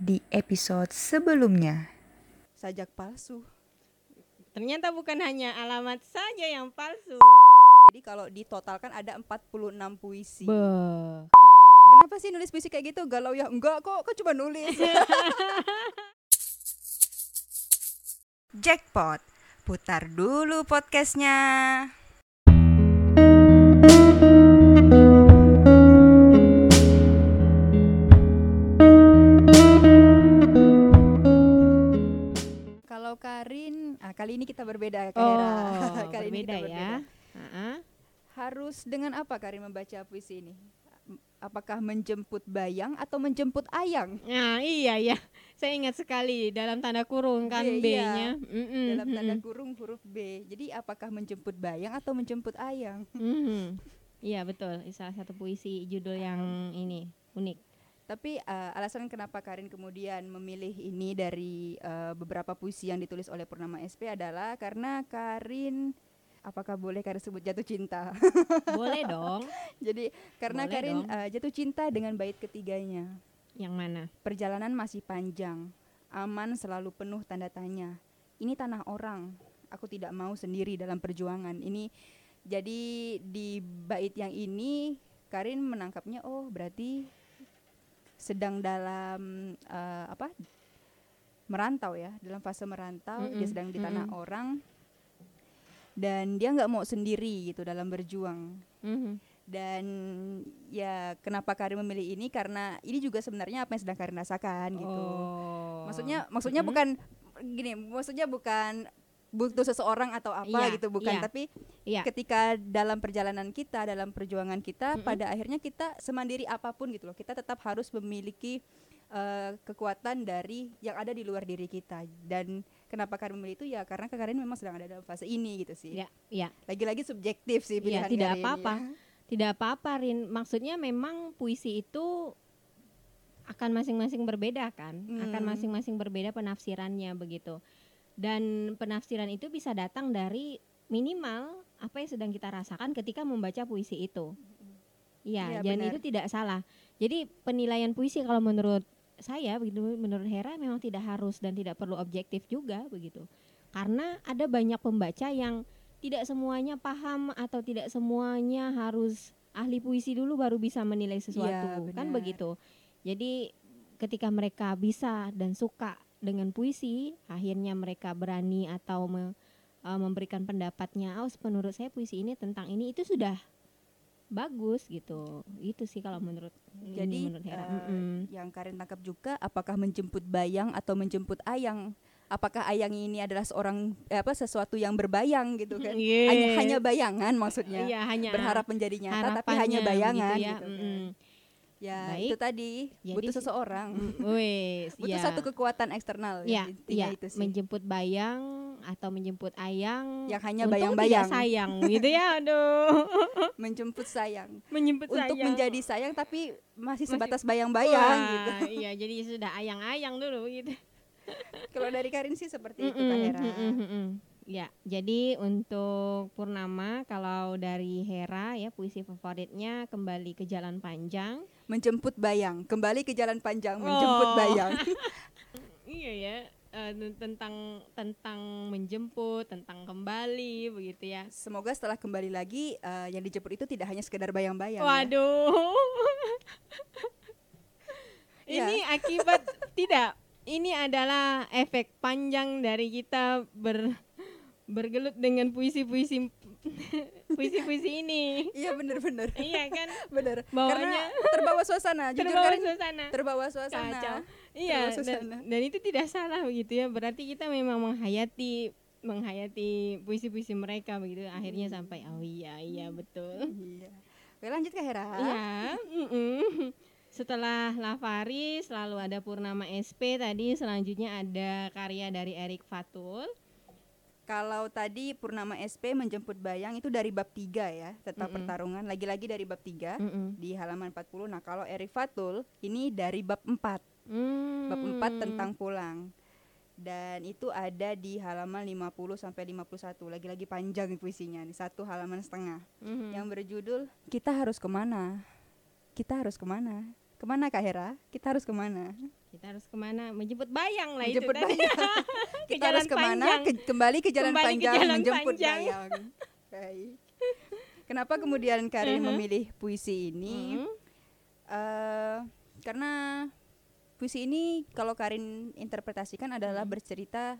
di episode sebelumnya. sajak palsu. Ternyata bukan hanya alamat saja yang palsu. Jadi kalau ditotalkan ada 46 puisi. Be. Kenapa sih nulis puisi kayak gitu? Galau ya? Enggak kok, kok cuma nulis. Jackpot, putar dulu podcastnya. Kalau Karin, ah, kali ini kita berbeda Kak Oh, kali ini berbeda kita ya. Heeh. Harus dengan apa Karin membaca puisi ini? Apakah menjemput bayang atau menjemput ayang? Nah, iya ya. Saya ingat sekali dalam tanda kurung kan Iya, iya. B-nya. Mm-mm, Dalam tanda mm-mm. kurung huruf B. Jadi apakah menjemput bayang atau menjemput ayang? Mhm. Iya, betul. Salah satu puisi judul yang ini unik. Tapi uh, alasan kenapa Karin kemudian memilih ini dari uh, beberapa puisi yang ditulis oleh Purnama SP adalah karena Karin apakah boleh Karin sebut jatuh cinta? Boleh dong. Jadi karena Boleh Karin dong. uh, jatuh cinta dengan bait ketiganya. Yang mana? Perjalanan masih panjang, aman selalu penuh tanda tanya. Ini tanah orang, aku tidak mau sendiri dalam perjuangan. Ini jadi di bait yang ini Karin menangkapnya oh berarti sedang dalam eh, apa merantau ya dalam fase merantau dia Mm-mm, sedang di tanah orang dan dia nggak mau sendiri gitu dalam berjuang Mhm. dan ya kenapa Karin memilih ini karena ini juga sebenarnya apa yang sedang Karin rasakan gitu. Oh. Maksudnya maksudnya Mhm. bukan gini, maksudnya bukan butuh seseorang atau apa Iya, gitu bukan, iya. tapi Iya. ketika dalam perjalanan kita, dalam perjuangan kita Mm-mm. pada akhirnya kita semandiri apa pun gitu loh. Kita tetap harus memiliki eh, kekuatan dari yang ada di luar diri kita dan kenapa Karin memilih itu ya karena Karin memang sedang ada dalam fase ini gitu sih. Iya, iya. Lagi-lagi subjektif sih Iya, pilihan tidak Karin, apa-apa. ya. Tidak apa-apa, Rin. Maksudnya memang puisi itu akan masing-masing berbeda kan? Akan Hmm. masing-masing berbeda penafsirannya begitu. Dan penafsiran itu bisa datang dari minimal apa yang sedang kita rasakan ketika membaca puisi itu. Iya, Iya, dan benar. itu tidak salah. Jadi penilaian puisi kalau menurut saya begitu menurut Hera memang tidak harus dan tidak perlu objektif juga begitu. Karena ada banyak pembaca yang tidak semuanya paham atau tidak semuanya harus ahli puisi dulu baru bisa menilai sesuatu kan benar. begitu. Jadi ketika mereka bisa dan suka dengan puisi, akhirnya mereka berani atau me- eh, memberikan pendapatnya, oh menurut saya puisi ini tentang ini itu sudah bagus gitu. Itu sih kalau menurut ini Jadi menurut Hera. eh, Mm-mm. yang Karin tangkap juga apakah menjemput bayang atau menjemput ayang? Apakah ayang ini adalah seorang eh, apa sesuatu yang berbayang gitu kan? Yes. Hanya hanya bayangan maksudnya. Iya, hanya Berharap menjadi nyata tapi hanya bayangan begitu ya. gitu kan. Ya, Baik. itu tadi Jadi butuh seseorang. Mm, Wes, butuh ya. satu kekuatan eksternal ya, Iya, intinya iya, itu sih. menjemput bayang atau menjemput ayang Yang hanya bayang-bayang. sayang gitu ya aduh menjemput sayang. menjemput Untuk sayang menjadi sayang tapi masih Masih- sebatas bayang-bayang gitu. iya jadi sudah ayang-ayang dulu gitu Kalau dari Karin sih seperti itu Kak Hera. mm-mm, mm-mm. Ya jadi untuk Purnama kalau dari Hera ya puisi favoritnya kembali ke jalan panjang Menjemput bayang, kembali ke jalan panjang menjemput Oh. bayang. iya ya eh, tentang tentang menjemput tentang kembali begitu ya Semoga setelah kembali lagi eh, yang dijemput itu tidak hanya sekedar bayang-bayang. ya. Waduh. Ya. Ini akibat tidak. Ini adalah efek panjang dari kita ber bergelut dengan puisi-puisi puisi-puisi ini. Iya benar-benar. iya kan? Benar. Karena terbawa suasana. Jujur terbawa Karin suasana. terbawa suasana. Kacau. Terbawa Iya, dan, suasana. dan itu tidak salah begitu ya. Berarti kita memang menghayati menghayati puisi-puisi mereka begitu. Akhirnya sampai oh iya iya betul. Iya. Oke lanjut ke Hera. Iya. mm-mm. Setelah Lafaris, lalu ada Purnama SP tadi, selanjutnya ada karya dari Erik Fatul. Kalau tadi Purnama SP menjemput bayang itu dari bab 3 ya, tentang Mm-mm. pertarungan. Lagi-lagi dari bab 3 Mm-mm. di halaman 40. Nah, kalau Erik Fatul ini dari bab 4. Hmm. Bab 4 tentang pulang. Dan itu ada di halaman 50 sampai 51. Lagi-lagi panjang puisinya nih, satu halaman setengah. Mhm. Yang berjudul Kita harus ke mana? Kita harus ke mana? Ke mana Kak Hera? Kita harus ke mana? Kita harus ke mana? Menjemput bayang lah Menjemput itu tadi. bayang. ke Kita harus ke mana? panjang. Ke- kembali ke jalan Kembali ke panjang jalan menjemput panjang. bayang. Baik. Kenapa kemudian Karin Mhm. memilih puisi ini? Mhm. Eh, karena puisi ini kalau Karin interpretasikan adalah Hmm. bercerita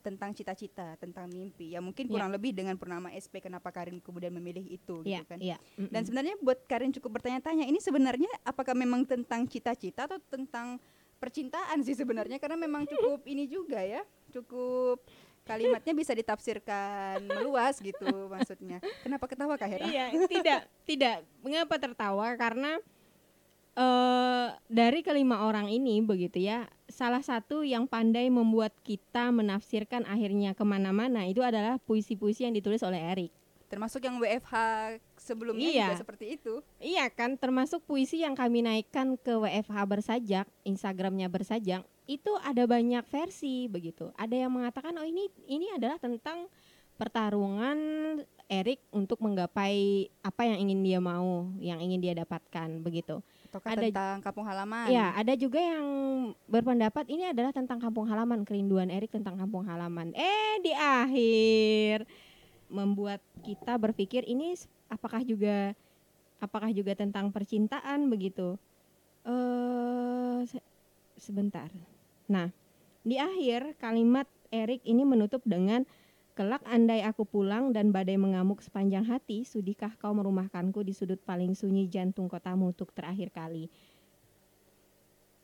tentang cita-cita, tentang mimpi. Ya mungkin Ya. kurang lebih dengan purnama SP kenapa Karin kemudian memilih itu Iya, gitu kan. iya. Mm-mm. Dan sebenarnya buat Karin cukup bertanya-tanya, ini sebenarnya apakah memang tentang cita-cita atau tentang percintaan sih sebenarnya karena memang cukup ini juga ya, cukup kalimatnya bisa ditafsirkan meluas gitu maksudnya. Kenapa ketawa Kak Hera? Iya, tidak, tidak. Mengapa tertawa? Karena eh dari kelima orang ini begitu ya, salah satu yang pandai membuat kita menafsirkan akhirnya ke mana-mana itu adalah puisi-puisi yang ditulis oleh Erik. Termasuk yang WFH sebelumnya Iya. juga seperti itu. Iya kan, termasuk puisi yang kami naikkan ke WFH bersajak, Instagramnya bersajak, itu ada banyak versi begitu. Ada yang mengatakan oh ini ini adalah tentang pertarungan Erik untuk menggapai apa yang ingin dia mau, yang ingin dia dapatkan begitu. Ataukah Ada- tentang kampung halaman? Ya, ada juga yang berpendapat ini adalah tentang kampung halaman, kerinduan Erik tentang kampung halaman. Eh, di akhir membuat kita berpikir ini apakah juga apakah juga tentang percintaan begitu. Eh, se- sebentar. Nah, di akhir kalimat Erik ini menutup dengan Kelak andai aku pulang dan badai mengamuk sepanjang hati, sudikah kau merumahkanku di sudut paling sunyi jantung kotamu untuk terakhir kali.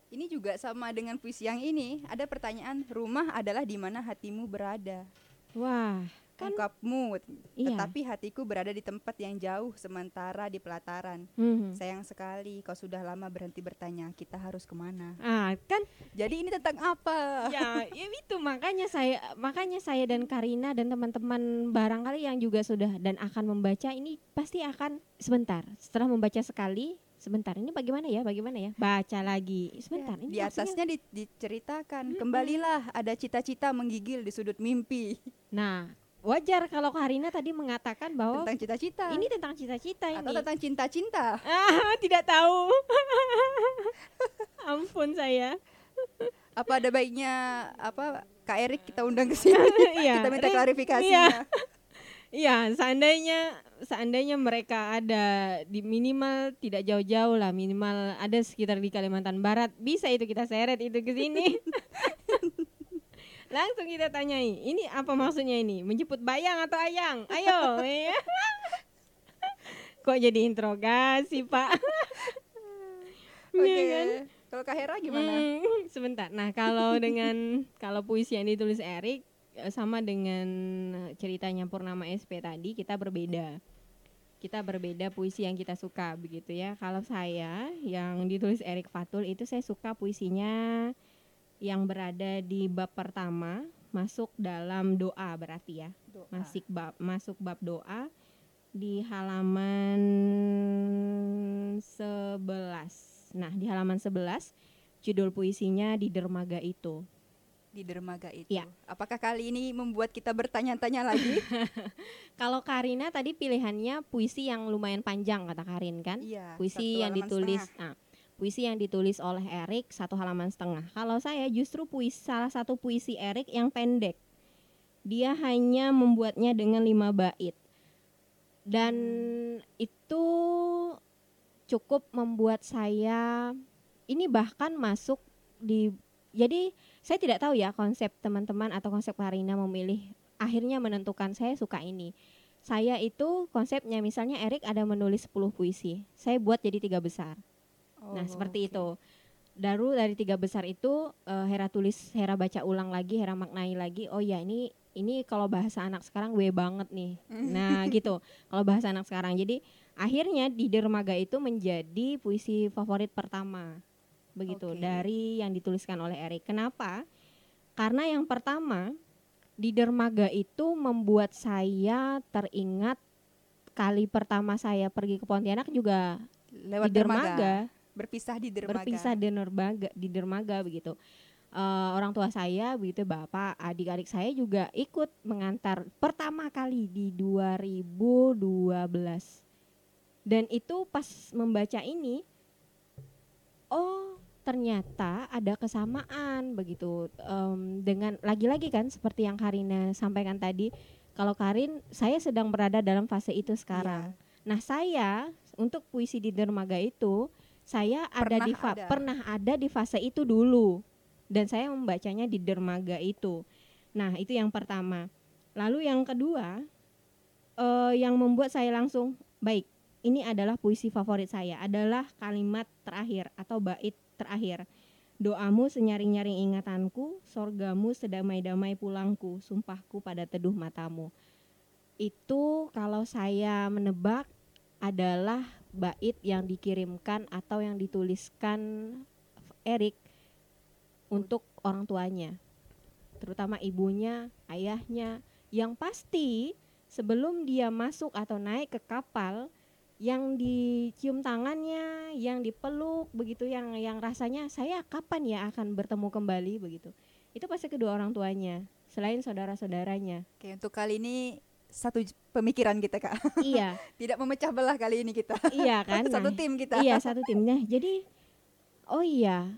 Ini juga sama dengan puisi yang ini. Ada pertanyaan, rumah adalah di mana hatimu berada. Wah, kan Ungkapmu, iya. tetapi hatiku berada di tempat yang jauh sementara di pelataran. Mhm. Sayang sekali kau sudah lama berhenti bertanya, kita harus ke mana? Ah, kan Jadi ini tentang apa? ya, ya itu makanya saya makanya saya dan Karina dan teman-teman barangkali yang juga sudah dan akan membaca ini pasti akan sebentar. Setelah membaca sekali, sebentar. Ini bagaimana ya? Bagaimana ya? Baca lagi. Sebentar. Ya, ini di atasnya di- diceritakan, kembalilah ada cita-cita menggigil di sudut mimpi Nah, wajar kalau Karina tadi mengatakan bahwa tentang cita-cita. Ini tentang cita-cita atau ini. tentang cinta-cinta. Ah, tidak tahu. Ampun saya. Apa ada baiknya apa Kak Erik kita undang ke sini? Iya. kita minta Rin, klarifikasinya. iya. Iya, seandainya seandainya mereka ada di minimal tidak jauh-jauh lah, minimal ada sekitar di Kalimantan Barat, bisa itu kita seret itu ke sini. Langsung kita tanyai, ini apa maksudnya ini? Menjemput bayang atau ayang? Ayo. ya. Kok jadi interogasi, Pak? Oke. Iya kan? Kalau Kak Hera gimana? Hmm, sebentar. Nah, kalau dengan kalau puisi yang ditulis Erik eh, sama dengan ceritanya Purnama SP tadi kita berbeda. Kita berbeda puisi yang kita suka begitu ya. Kalau saya yang ditulis Erik Fatul itu saya suka puisinya yang berada di bab pertama masuk dalam doa berarti ya. Doa. Masuk bab masuk bab doa di halaman 11. Nah, di halaman 11 judul puisinya di dermaga itu. di dermaga itu. Iya. Apakah kali ini membuat kita bertanya-tanya lagi? Kalau Karina tadi pilihannya puisi yang lumayan panjang kata Karin kan? iya. puisi yang ditulis setengah. nah, puisi yang ditulis oleh Erik satu halaman setengah. Kalau saya justru puisi salah satu puisi Erik yang pendek. Dia hanya membuatnya dengan lima bait. Dan itu cukup membuat saya ini bahkan masuk di jadi saya tidak tahu ya konsep teman-teman atau konsep Karina memilih akhirnya menentukan saya suka ini. Saya itu konsepnya misalnya Erik ada menulis 10 puisi. Saya buat jadi tiga besar. Nah, Oh, seperti oke. itu. Daru dari tiga besar itu eh, Hera tulis, Hera baca ulang lagi, Hera maknai lagi. Oh ya ini ini kalau bahasa anak sekarang W banget nih. Nah gitu. Kalau bahasa anak sekarang. Jadi akhirnya di dermaga itu menjadi puisi favorit pertama. Begitu Oke. dari yang dituliskan oleh Erik. Kenapa? Karena yang pertama di dermaga itu membuat saya teringat kali pertama saya pergi ke Pontianak juga Lewat di dermaga, dermaga. Berpisah di dermaga. berpisah di dermaga di dermaga begitu. Eh, orang tua saya begitu bapak adik-adik saya juga ikut mengantar pertama kali di 2012 dan itu pas membaca ini oh ternyata ada kesamaan begitu. Em, dengan lagi-lagi kan seperti yang Karina sampaikan tadi kalau Karin saya sedang berada dalam fase itu sekarang. Nah saya untuk puisi di dermaga itu saya ada Pernah di fa- ada. pernah ada di fase itu dulu. Dan saya membacanya di dermaga itu. Nah itu yang pertama. Lalu yang kedua eh, yang membuat saya langsung baik ini adalah puisi favorit saya. Adalah kalimat terakhir atau bait terakhir. Doamu senyaring-nyaring ingatanku sorgamu sedamai-damai pulangku. Sumpahku pada teduh matamu. Itu kalau saya menebak adalah bait yang dikirimkan atau yang dituliskan Erik untuk orang tuanya terutama ibunya ayahnya yang pasti sebelum dia masuk atau naik ke kapal yang dicium tangannya, yang dipeluk begitu yang yang rasanya saya kapan ya akan bertemu kembali begitu. Itu pasti kedua orang tuanya, selain saudara-saudaranya. Oke, untuk kali ini satu pemikiran kita kak, iya, tidak memecah belah kali ini kita. iya kan. satu Nah, tim kita. Iya, satu timnya. Jadi oh iya,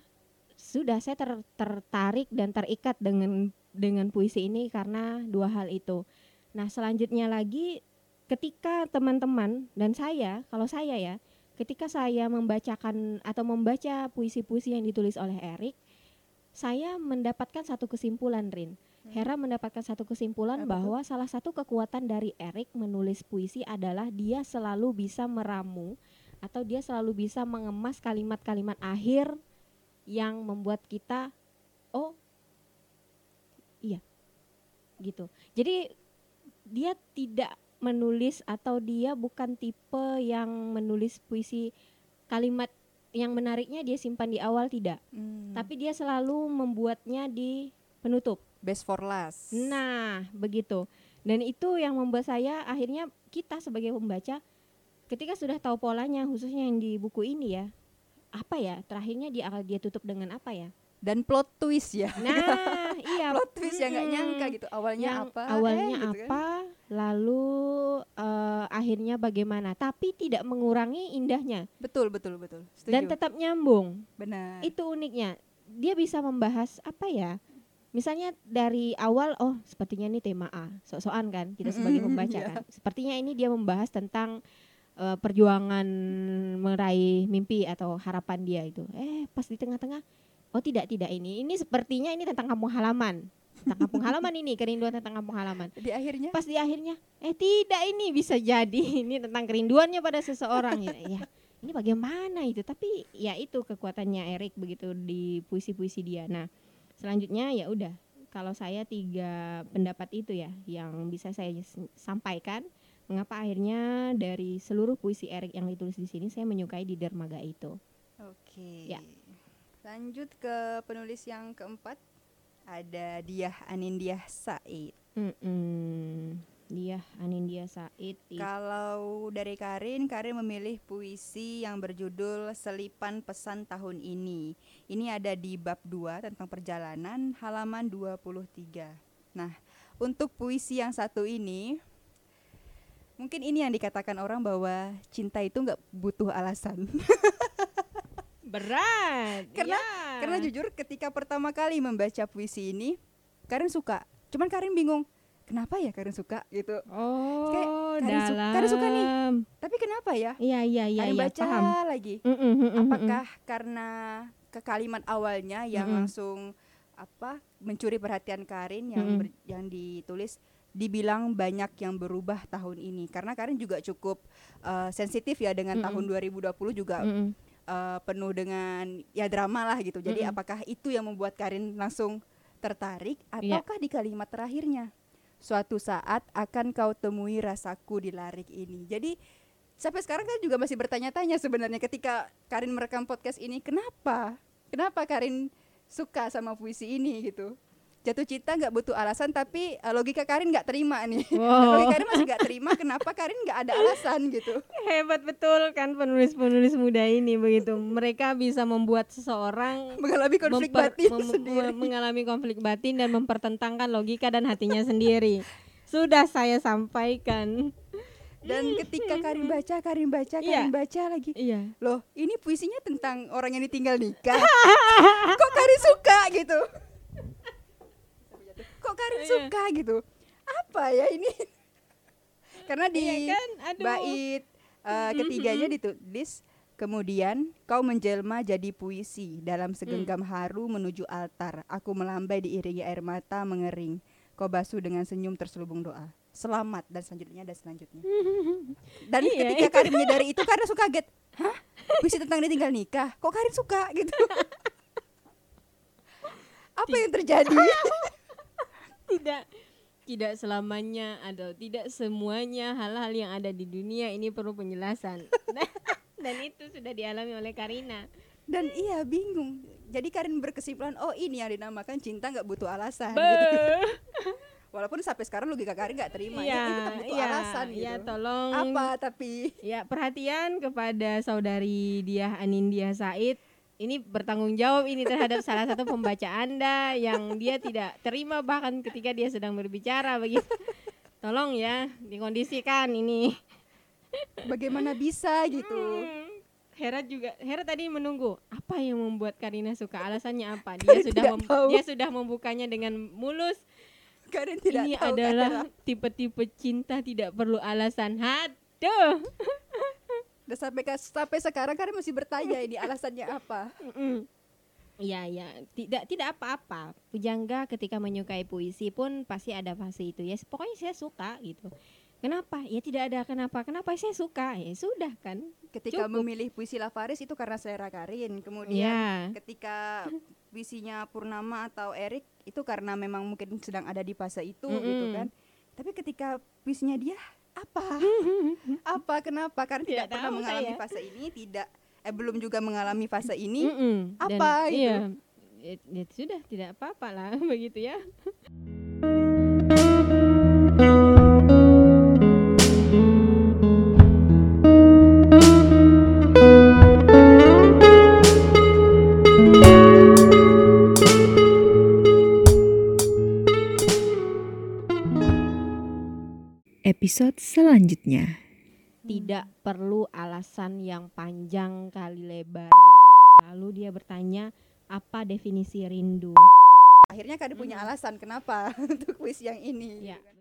sudah saya ter- tertarik dan terikat dengan dengan puisi ini karena dua hal itu. Nah, selanjutnya lagi ketika teman-teman dan saya, kalau saya ya, ketika saya membacakan atau membaca puisi-puisi yang ditulis oleh Erik, saya mendapatkan satu kesimpulan, Rin. Hera mendapatkan satu kesimpulan Apa bahwa salah satu kekuatan dari Erik menulis puisi adalah dia selalu bisa meramu atau dia selalu bisa mengemas kalimat-kalimat akhir yang membuat kita oh iya gitu. Jadi dia tidak menulis atau dia bukan tipe yang menulis puisi kalimat yang menariknya dia simpan di awal tidak, Hmm, tapi dia selalu membuatnya di penutup. Best for last. Nah, begitu. Dan itu yang membuat saya akhirnya kita sebagai pembaca ketika sudah tahu polanya khususnya yang di buku ini ya. Apa ya? Terakhirnya dia dia tutup dengan apa ya? Dan plot twist ya. Nah, iya. plot twist yang nggak Mm-mm. nyangka gitu. Awalnya Yang apa? Awalnya eh, gitu kan. apa? Lalu eh, akhirnya bagaimana? Tapi tidak mengurangi indahnya Betul betul betul. Setuju. dan tetap nyambung. Benar. Itu uniknya. Dia bisa membahas apa ya? Misalnya dari awal oh sepertinya ini tema A, sok-sokan kan kita sebagai pembaca iya. kan. Sepertinya ini dia membahas tentang eh, perjuangan meraih mimpi atau harapan dia itu. Eh pas di tengah-tengah oh tidak tidak ini. Ini sepertinya ini tentang kampung halaman. Tentang kampung halaman ini, kerinduan tentang kampung halaman. Di akhirnya Pas di akhirnya eh tidak ini bisa jadi ini tentang kerinduannya pada seseorang ya. ya. Ini bagaimana itu? Tapi ya itu kekuatannya Erik begitu di puisi-puisi dia. Nah, selanjutnya ya udah kalau saya tiga pendapat itu ya yang bisa saya sampaikan mengapa akhirnya dari seluruh puisi Erik yang ditulis di sini saya menyukai di dermaga itu. Oke. Ya. Lanjut ke penulis yang keempat. Ada Diah Anindiah Said. Mm-mm. Dia Anindya Said. Kalau dari Karin, Karin memilih puisi yang berjudul Selipan Pesan Tahun Ini. Ini ada di bab 2 tentang perjalanan halaman 23. Nah, untuk puisi yang satu ini mungkin ini yang dikatakan orang bahwa cinta itu nggak butuh alasan. berat. Karena- ya. Karena jujur ketika pertama kali membaca puisi ini, Karin suka. Cuman Karin bingung, kenapa ya Karin suka gitu. Oh, Karin su- dalam. Karin suka nih. Tapi kenapa ya? Iya, iya, iya, Karin iya, baca paham. lagi. Mm-mm, mm-mm, mm-mm. Apakah karena ke kalimat awalnya yang Mm-mm. langsung apa mencuri perhatian Karin yang Mm-mm. ber- yang ditulis dibilang banyak yang berubah tahun ini karena Karin juga cukup uh, sensitif ya dengan Mm-mm. tahun 2020 juga Mm-mm. uh, penuh dengan ya drama lah gitu. Jadi Mm-mm. apakah itu yang membuat Karin langsung tertarik Iya. ataukah di kalimat terakhirnya suatu saat akan kau temui rasaku di larik ini. Jadi sampai sekarang kan juga masih bertanya-tanya sebenarnya ketika Karin merekam podcast ini kenapa? Kenapa Karin suka sama puisi ini gitu? Jatuh cinta nggak butuh alasan tapi uh, logika Karin nggak terima nih. Wow. logika Karin masih nggak terima kenapa Karin nggak ada alasan gitu. Hebat betul kan penulis-penulis muda ini begitu. Mereka bisa membuat seseorang Mengalami konflik batin mem- sendiri. me- mengalami konflik batin dan mempertentangkan logika dan hatinya sendiri. Sudah saya sampaikan. Dan ketika Karin baca, Karin baca, Iya. Karin baca lagi. Iya. Loh, ini puisinya tentang orang yang ditinggal nikah. Kok Karin suka gitu? Kok Karin Iya. suka gitu? Apa ya ini? Karena di Iya kan? Aduh. bait eh, ketiganya ditulis kemudian kau menjelma jadi puisi dalam segenggam haru menuju altar. Aku melambai diiringi air mata mengering. Kau basuh dengan senyum terselubung doa. Selamat dan selanjutnya dan selanjutnya. Dan Iya, ketika itu. Karin menyadari itu Karin langsung kaget. Hah? Puisi tentang dia tinggal nikah. Kok Karin suka gitu? Apa yang terjadi? Tidak tidak selamanya atau tidak semuanya hal-hal yang ada di dunia ini perlu penjelasan dan itu sudah dialami oleh Karina Dan iya bingung. Jadi Karin berkesimpulan, oh ini yang dinamakan cinta nggak butuh alasan. Be. gitu. Walaupun sampai sekarang logika Karin nggak terima, ya, Iya, itu tetap butuh iya, alasan gitu. iya, tolong Apa tapi ya perhatian kepada saudari Diah Anindya Said ini bertanggung jawab ini terhadap salah satu pembaca Anda yang dia tidak terima bahkan ketika dia sedang berbicara begitu. Tolong ya dikondisikan ini. bagaimana bisa gitu? Hmm. Hera juga Hera tadi menunggu apa yang membuat Karina suka alasannya apa dia Karin sudah mem- tahu. dia sudah membukanya dengan mulus Karin tidak ini tahu adalah tipe-tipe cinta tidak perlu alasan haduh Dan sampai ke- sampai sekarang Karin masih bertanya ini alasannya apa? Iya ya tidak tidak apa-apa pujangga ketika menyukai puisi pun pasti ada fase itu ya pokoknya saya suka gitu kenapa ya tidak ada kenapa kenapa saya suka ya sudah kan Ketika Cukup. memilih puisi Lavaris itu karena selera Karin. Kemudian ya ketika puisinya Purnama atau Erik itu karena memang mungkin sedang ada di fase itu Mm-mm. gitu kan. Tapi ketika puisinya dia apa? apa kenapa? Karena tidak Tidak pernah mengalami saya. fase ini, tidak eh belum juga mengalami fase ini. Mm-mm. Dan, apa gitu? iya ya, ya sudah tidak apa-apa lah begitu ya Episode selanjutnya. tidak perlu alasan yang panjang kali lebar lalu dia bertanya apa definisi rindu Akhirnya Karin punya alasan kenapa untuk puisi yang ini. Ya. gitu kan.